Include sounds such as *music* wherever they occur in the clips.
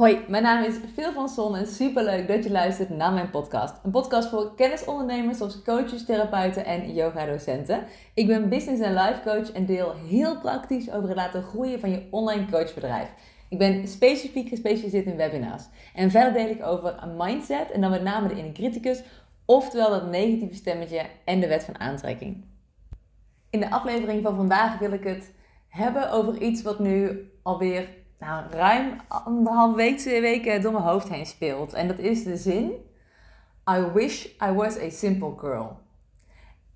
Hoi, mijn naam is Phil van Son en superleuk dat je luistert naar mijn podcast. Een podcast voor kennisondernemers zoals coaches, therapeuten en yoga-docenten. Ik ben business en life coach en deel heel praktisch over het laten groeien van je online coachbedrijf. Ik ben specifiek gespecialiseerd in webinars. En verder deel ik over mindset en dan met name de inner criticus, oftewel dat negatieve stemmetje en de wet van aantrekking. In de aflevering van vandaag wil ik het hebben over iets wat nu alweer nou, ruim anderhalf week, twee weken door mijn hoofd heen speelt. En dat is de zin: I wish I was a simple girl.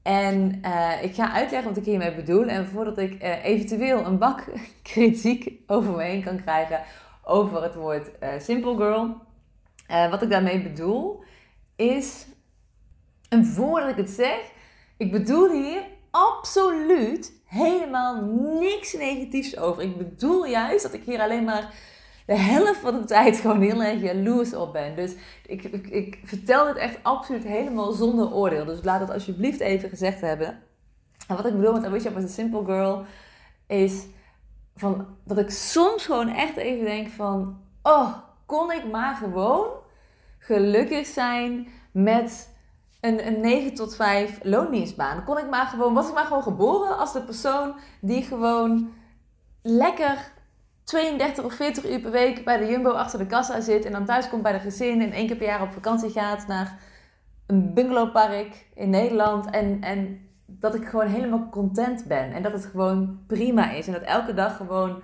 En uh, ik ga uitleggen wat ik hiermee bedoel. En voordat ik uh, eventueel een bak *laughs* kritiek over me heen kan krijgen over het woord uh, simple girl. wat ik daarmee bedoel is, en voordat ik het zeg, ik bedoel hier absoluut helemaal niks negatiefs over. Ik bedoel juist dat ik hier alleen maar de helft van de tijd gewoon heel erg jaloers op ben. Dus ik, ik, ik vertel dit echt absoluut helemaal zonder oordeel. Dus laat het alsjeblieft even gezegd hebben. En wat ik bedoel met I wish I was a simple girl is van, dat ik soms gewoon echt even denk van... Oh, kon ik maar gewoon gelukkig zijn met een, een 9 tot 5 loondienstbaan. Kon ik maar gewoon, was ik maar gewoon geboren als de persoon die gewoon lekker 32 of 40 uur per week bij de Jumbo achter de kassa zit en dan thuis komt bij de gezin en één keer per jaar op vakantie gaat naar een bungalowpark in Nederland en, en dat ik gewoon helemaal content ben en dat het gewoon prima is en dat elke dag gewoon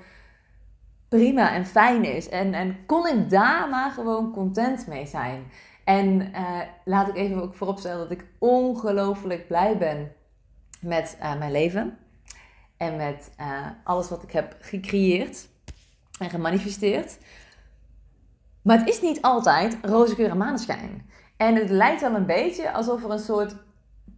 prima en fijn is en, en kon ik daar maar gewoon content mee zijn. En uh, laat ik even ook vooropstellen dat ik ongelooflijk blij ben met uh, mijn leven. En met uh, alles wat ik heb gecreëerd en gemanifesteerd. Maar het is niet altijd roze geur en maneschijn. En het lijkt wel een beetje alsof er een soort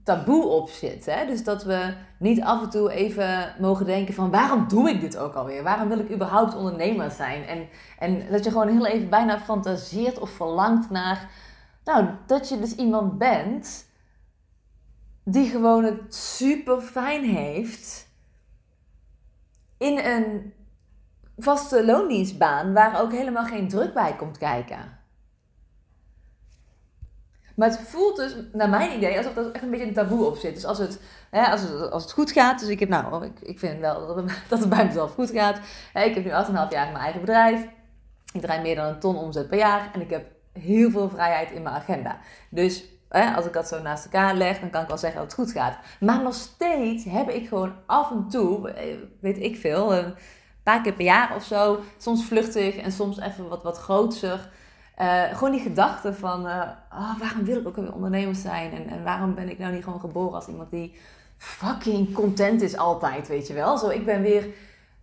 taboe op zit. Hè? Dus dat we niet af en toe even mogen denken van waarom doe ik dit ook alweer? Waarom wil ik überhaupt ondernemer zijn? En, en dat je gewoon heel even bijna fantaseert of verlangt naar nou, dat je dus iemand bent die gewoon het super fijn heeft in een vaste loondienstbaan waar ook helemaal geen druk bij komt kijken. Maar het voelt dus, naar mijn idee, alsof er echt een beetje een taboe op zit. Dus als het, hè, als het, als het goed gaat, dus ik heb nou, ik, ik vind wel dat het, *laughs* dat bij mezelf goed gaat. Ik heb nu 8,5 jaar mijn eigen bedrijf. Ik draai meer dan een ton omzet per jaar. En ik heb heel veel vrijheid in mijn agenda. Dus als ik dat zo naast elkaar leg, dan kan ik wel zeggen dat het goed gaat. Maar nog steeds heb ik gewoon af en toe, eh, weet ik veel, een paar keer per jaar of zo, soms vluchtig en soms even wat, wat groter. Uh, gewoon die gedachte van, oh, waarom wil ik ook weer ondernemer zijn? En, en waarom ben ik nou niet gewoon geboren als iemand die fucking content is altijd, weet je wel? Zo, ik ben weer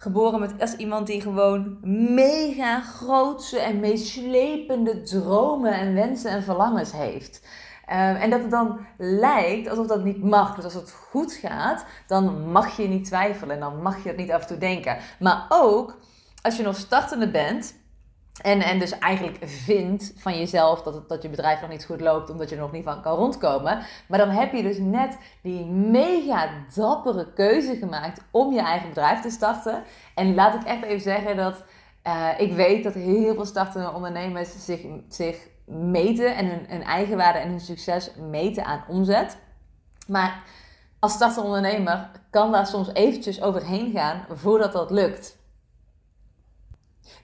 geboren met als iemand die gewoon mega grootse en meeslepende dromen en wensen en verlangens heeft. Ehm, en dat het dan lijkt alsof dat niet mag. Dus als het goed gaat, dan mag je niet twijfelen en dan mag je het niet af en toe denken. Maar ook als je nog startende bent en, en dus eigenlijk vindt van jezelf dat, dat je bedrijf nog niet goed loopt, omdat je er nog niet van kan rondkomen. Maar dan heb je dus net die mega dappere keuze gemaakt om je eigen bedrijf te starten. En laat ik echt even zeggen dat uh, ik weet dat heel veel startende ondernemers zich, zich meten en hun, hun eigen waarde en hun succes meten aan omzet. Maar als startende ondernemer kan daar soms eventjes overheen gaan voordat dat lukt.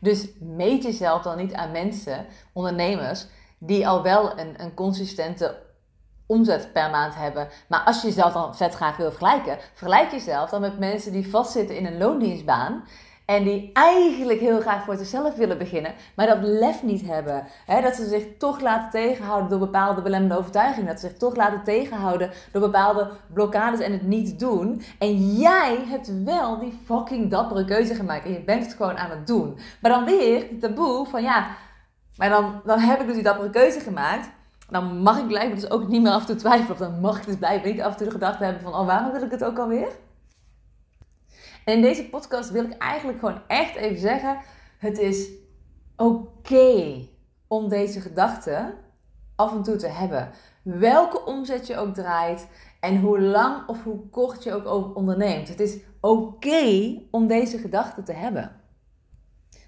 Dus meet jezelf dan niet aan mensen, ondernemers, die al wel een, een consistente omzet per maand hebben. Maar als je jezelf dan vet graag wil vergelijken, vergelijk jezelf dan met mensen die vastzitten in een loondienstbaan en die eigenlijk heel graag voor zichzelf willen beginnen, maar dat lef niet hebben. dat ze zich toch laten tegenhouden door bepaalde belemmerde overtuigingen. Dat ze zich toch laten tegenhouden door bepaalde blokkades en het niet doen. En jij hebt wel die fucking dappere keuze gemaakt. En je bent het gewoon aan het doen. Maar dan weer die taboe van ja, maar dan, dan heb ik dus die dappere keuze gemaakt. Dan mag ik blijven dus ook niet meer af en toe twijfelen. Of dan mag ik dus blijven niet af en toe de gedachte hebben van oh, waarom wil ik het ook alweer? En in deze podcast wil ik eigenlijk gewoon echt even zeggen: het is oké om deze gedachten af en toe te hebben. Welke omzet je ook draait en hoe lang of hoe kort je ook onderneemt. Het is oké om deze gedachten te hebben.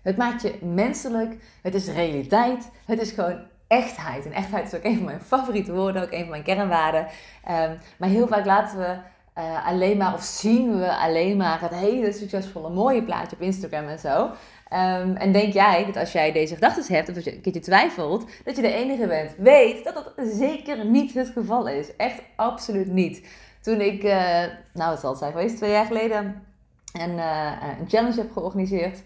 Het maakt je menselijk. Het is realiteit. Het is gewoon echtheid. En echtheid is ook een van mijn favoriete woorden, ook een van mijn kernwaarden. Ehm, maar heel vaak laten we uh, alleen maar, of zien we alleen maar het hele succesvolle mooie plaatje op Instagram en zo. Ehm, en denk jij dat als jij deze gedachten hebt, of als je een keertje twijfelt, dat je de enige bent? Weet dat dat zeker niet het geval is. Echt absoluut niet. Toen ik, uh, nou het zal het zijn twee jaar geleden, een, uh, een challenge heb georganiseerd.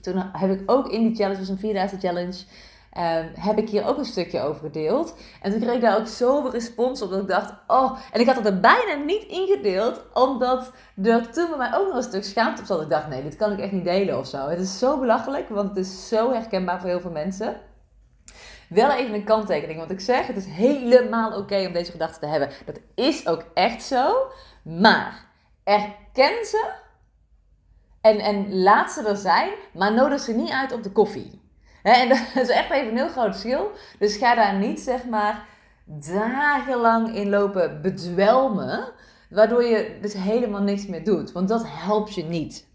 Toen heb ik ook in die challenge, was een vierdaagse challenge, Um, heb ik hier ook een stukje over gedeeld. En toen kreeg ik daar ook zoveel respons op dat ik dacht, oh, en ik had het er bijna niet ingedeeld, omdat er toen bij mij ook nog een stuk schaamte op zat. Ik dacht, nee, dit kan ik echt niet delen of zo. Het is zo belachelijk, want het is zo herkenbaar voor heel veel mensen. Wel even een kanttekening, want ik zeg, het is helemaal oké om deze gedachten te hebben. Dat is ook echt zo, maar erken ze en, en laat ze er zijn, maar nodig ze niet uit op de koffie en *laughs* dat is echt even een heel groot verschil. Dus ga daar niet zeg maar dagenlang in lopen bedwelmen. Waardoor je dus helemaal niks meer doet. Want dat helpt je niet.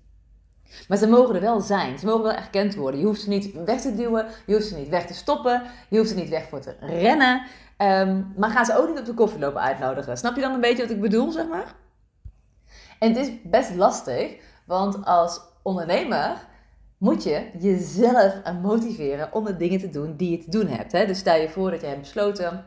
Maar ze mogen er wel zijn. Ze mogen wel erkend worden. Je hoeft ze niet weg te duwen. Je hoeft ze niet weg te stoppen. Je hoeft ze niet weg voor te rennen. Ehm, maar ga ze ook niet op de koffie lopen uitnodigen. Snap je dan een beetje wat ik bedoel, zeg maar? En het is best lastig. Want als ondernemer moet je jezelf motiveren om de dingen te doen die je te doen hebt. Hè? Dus stel je voor dat je hebt besloten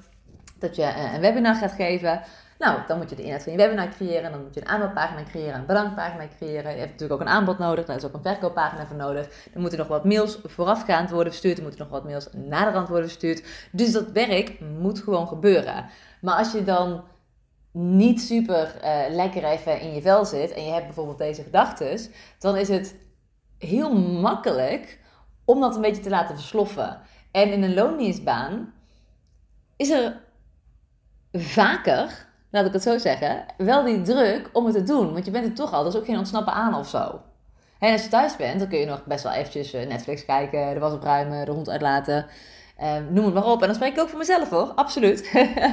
dat je eh, een webinar gaat geven. Nou, dan moet je de inhoud van je webinar creëren. Dan moet je een aanbodpagina creëren, een bedankpagina creëren. Je hebt natuurlijk ook een aanbod nodig. Daar is ook een verkooppagina voor nodig. Er moeten nog wat mails voorafgaand worden verstuurd. Er moeten nog wat mails naderhand worden verstuurd. Dus dat werk moet gewoon gebeuren. Maar als je dan niet super uh, lekker even in je vel zit en je hebt bijvoorbeeld deze gedachten, dan is het heel makkelijk om dat een beetje te laten versloffen. En in een loondienstbaan is er vaker, laat ik het zo zeggen, wel die druk om het te doen. Want je bent er toch al, er is ook geen ontsnappen aan of zo. En als je thuis bent, dan kun je nog best wel eventjes eh, Netflix kijken, de was opruimen, de hond uitlaten. Eh, noem het maar op. En dan spreek ik ook voor mezelf hoor, absoluut.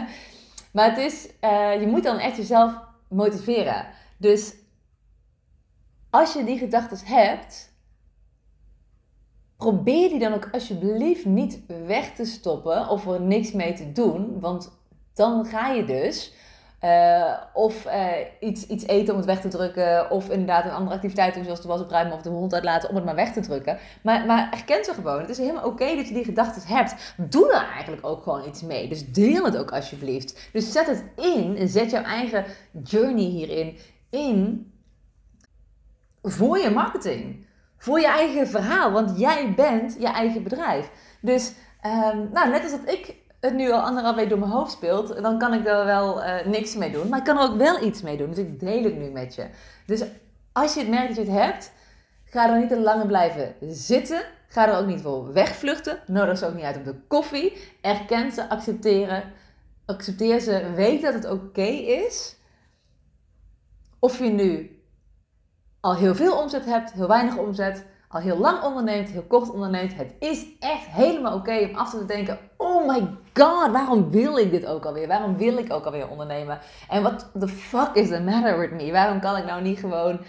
*laughs* maar het is, uh, je moet dan echt jezelf motiveren. Dus als je die gedachten hebt, probeer die dan ook alsjeblieft niet weg te stoppen of er niks mee te doen. Want dan ga je dus uh, of uh, iets, iets eten om het weg te drukken. Of inderdaad een andere activiteit doen, zoals de was opruimen of de hond uitlaten, om het maar weg te drukken. Maar, maar erken ze gewoon. Het is helemaal oké dat je die gedachten hebt. Doe er eigenlijk ook gewoon iets mee. Dus deel het ook alsjeblieft. Dus zet het in en zet jouw eigen journey hierin in voor je marketing voor je eigen verhaal. Want jij bent je eigen bedrijf. Dus um, nou, net als dat ik het nu al anderhalf week door mijn hoofd speelt, dan kan ik er wel uh, niks mee doen. Maar ik kan er ook wel iets mee doen. Dus ik deel het nu met je. Dus als je het merkt dat je het hebt, ga er niet te lang blijven zitten. Ga er ook niet voor wegvluchten. Nodig ze ook niet uit op de koffie. Erken ze, accepteren. Accepteer ze, weet dat het oké is. Of je nu al heel veel omzet hebt, heel weinig omzet, al heel lang onderneemt, heel kort onderneemt. Het is echt helemaal oké om af te denken: oh my god, waarom wil ik dit ook alweer? Waarom wil ik ook alweer ondernemen? En what the fuck is the matter with me? Waarom kan ik nou niet gewoon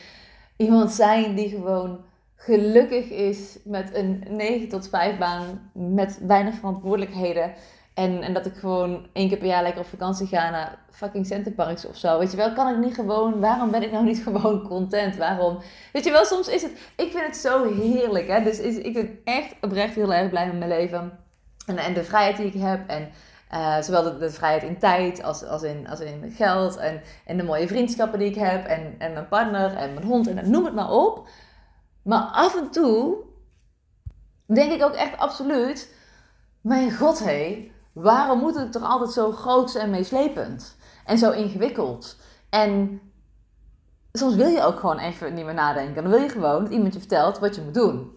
iemand zijn die gewoon gelukkig is met een 9 tot 5 baan, met weinig verantwoordelijkheden? En, en dat ik gewoon één keer per jaar lekker op vakantie ga naar fucking Centerparks of zo. Weet je wel, kan ik niet gewoon, waarom ben ik nou niet *laughs* gewoon content? Waarom? Weet je wel, soms is het, ik vind het zo heerlijk. Hè? Dus is, ik ben echt oprecht heel erg blij met mijn leven. En, en de vrijheid die ik heb. En uh, zowel de, de, vrijheid in tijd als, als, in, als in geld. En, en de mooie vriendschappen die ik heb. En, en mijn partner en mijn hond. En noem het maar op. Maar af en toe denk ik ook echt absoluut. Mijn god, hé. Hey, Waarom moet het toch altijd zo groot en meeslepend? En zo ingewikkeld? En soms wil je ook gewoon even niet meer nadenken. Dan wil je gewoon dat iemand je vertelt wat je moet doen.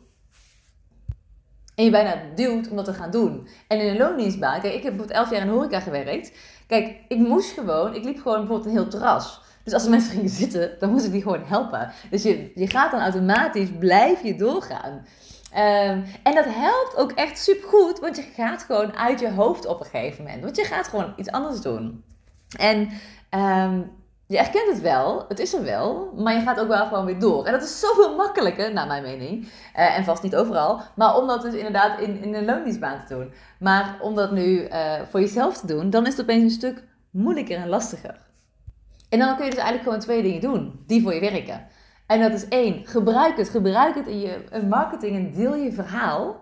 En je bijna duwt om dat te gaan doen. En in een loondienstbaan, kijk, ik heb bijvoorbeeld elf jaar in horeca gewerkt. Kijk, ik moest gewoon, ik liep gewoon bijvoorbeeld een heel terras. Dus als er mensen gingen zitten, dan moest ik die gewoon helpen. Dus je, je gaat dan automatisch, blijf je doorgaan. Um, en dat helpt ook echt super goed, want je gaat gewoon uit je hoofd op een gegeven moment. Want je gaat gewoon iets anders doen. En um, je erkent het wel, het is er wel, maar je gaat ook wel gewoon weer door. En dat is zoveel makkelijker, naar mijn mening. Uh, en vast niet overal, maar om dat dus inderdaad in, in een loondienstbaan te doen. Maar om dat nu uh, voor jezelf te doen, dan is het opeens een stuk moeilijker en lastiger. En dan kun je dus eigenlijk gewoon twee dingen doen die voor je werken. En dat is één, gebruik het. Gebruik het in je marketing en deel je verhaal.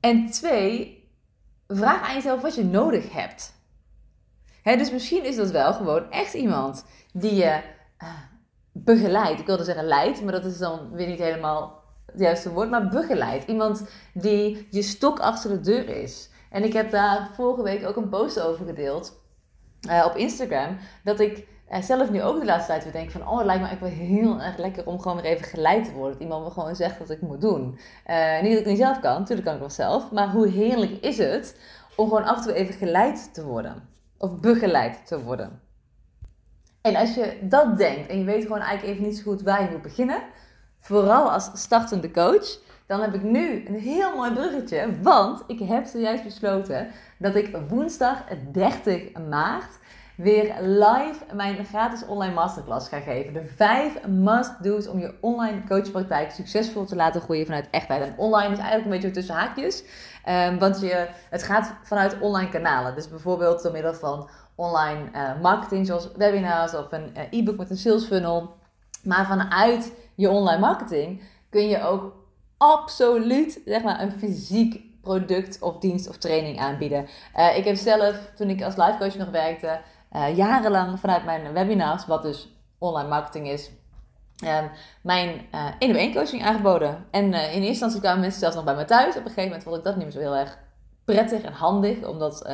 En twee, vraag aan jezelf wat je nodig hebt. dus misschien is dat wel gewoon echt iemand die je uh, begeleidt. Ik wilde zeggen leidt, maar dat is dan weer niet helemaal het juiste woord. Maar begeleidt. Iemand die je stok achter de deur is. En ik heb daar vorige week ook een post over gedeeld uh, op Instagram. Dat ik zelf nu ook de laatste tijd weer denk van... Oh, het lijkt me eigenlijk wel heel erg lekker om gewoon weer even geleid te worden. Dat iemand me gewoon zegt wat ik moet doen. Uh, niet dat ik het niet zelf kan, natuurlijk kan ik wel zelf. Maar hoe heerlijk is het om gewoon af en toe even geleid te worden. Of begeleid te worden. En als je dat denkt en je weet gewoon eigenlijk even niet zo goed waar je moet beginnen... Vooral als startende coach dan heb ik nu een heel mooi bruggetje. Want ik heb zojuist besloten dat ik woensdag 30 maart weer live mijn gratis online masterclass ga geven. De vijf must-do's om je online coachpraktijk succesvol te laten groeien vanuit echtheid. En online is eigenlijk een beetje tussen haakjes. Um, want je, het gaat vanuit online kanalen. Dus bijvoorbeeld door middel van online uh, marketing zoals webinars of een uh, e-book met een sales funnel. Maar vanuit je online marketing kun je ook absoluut zeg maar, een fysiek product of dienst of training aanbieden. Uh, ik heb zelf, toen ik als life coach nog werkte, uh, jarenlang vanuit mijn webinars, wat dus online marketing is, uh, mijn één op één coaching aangeboden. En in eerste instantie kwamen mensen zelfs nog bij me thuis. Op een gegeven moment vond ik dat niet meer zo heel erg prettig en handig, omdat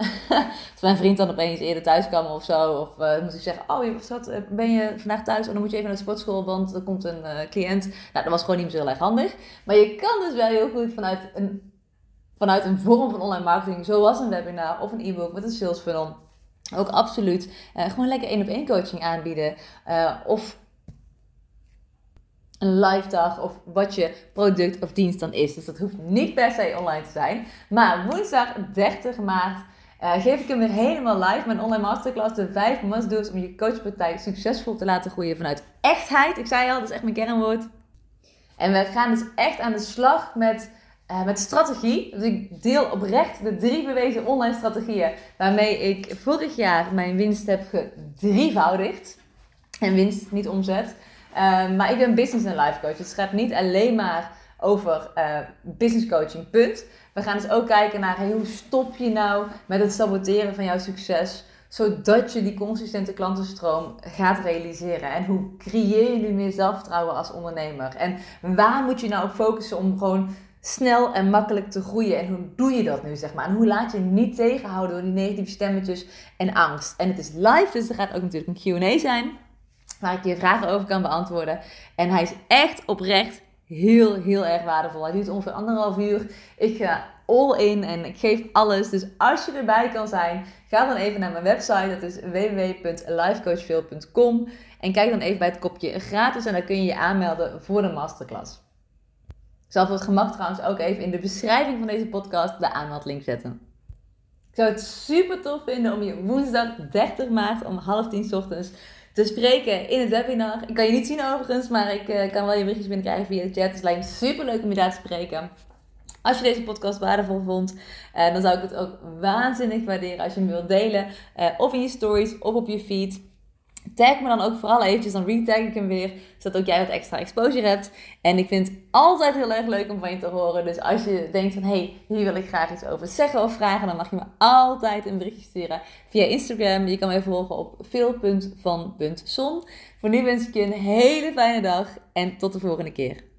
*laughs* als mijn vriend dan opeens eerder thuis kwam of zo, of uh, moest ik zeggen: Oh, wat ben je vandaag thuis? En dan moet je even naar de sportschool, want er komt een cliënt. Nou, dat was gewoon niet meer zo heel erg handig. Maar je kan dus wel heel goed vanuit een, vanuit een vorm van online marketing, zoals een webinar of een e-book met een sales funnel, ook absoluut uh, gewoon lekker één op één coaching aanbieden. of een live dag of wat je product of dienst dan is. Dus dat hoeft niet per se online te zijn. Maar woensdag 30 maart uh, geef ik hem weer helemaal live. Mijn online masterclass, de 5 must-do's om je coachpraktijk succesvol te laten groeien vanuit echtheid. Ik zei al, dat is echt mijn kernwoord. En we gaan dus echt aan de slag met, uh, met strategie. Dus ik deel oprecht de drie bewezen online strategieën waarmee ik vorig jaar mijn winst heb gedrievoudigd. En winst, niet omzet. Uh, maar ik ben business en life coach. Het gaat niet alleen maar over uh, business coaching, punt. We gaan dus ook kijken naar hoe stop je nou met het saboteren van jouw succes, zodat je die consistente klantenstroom gaat realiseren. En hoe creëer je nu meer zelfvertrouwen als ondernemer? En waar moet je nou op focussen om gewoon snel en makkelijk te groeien. En hoe doe je dat nu, zeg maar? En hoe laat je niet tegenhouden door die negatieve stemmetjes en angst? En het is live, dus er gaat ook natuurlijk een Q&A zijn, waar ik je vragen over kan beantwoorden. En hij is echt oprecht heel, heel erg waardevol. Hij duurt ongeveer anderhalf uur. Ik ga all in en ik geef alles. Dus als je erbij kan zijn, ga dan even naar mijn website. Dat is www.lifecoachveel.com En kijk dan even bij het kopje gratis en dan kun je je aanmelden voor de masterclass. Ik zal voor het gemak trouwens ook even in de beschrijving van deze podcast de aanmeldlink zetten. Ik zou het super tof vinden om je woensdag 30 maart om half tien ochtends te spreken in het webinar. Ik kan je niet zien overigens, maar ik uh, kan wel je berichtjes binnenkrijgen via de chat. Dus het lijkt me super leuk om je daar te spreken. Als je deze podcast waardevol vond, uh, dan zou ik het ook waanzinnig waarderen als je hem wilt delen. Uh, of in je stories of op je feed. Tag me dan ook vooral eventjes, dan retag ik hem weer, zodat ook jij wat extra exposure hebt. En ik vind het altijd heel erg leuk om van je te horen. Dus als je denkt van, hey, hier wil ik graag iets over zeggen of vragen, dan mag je me altijd een berichtje sturen via Instagram. Je kan mij volgen op veel.van.son. Voor nu wens ik je een hele fijne dag en tot de volgende keer.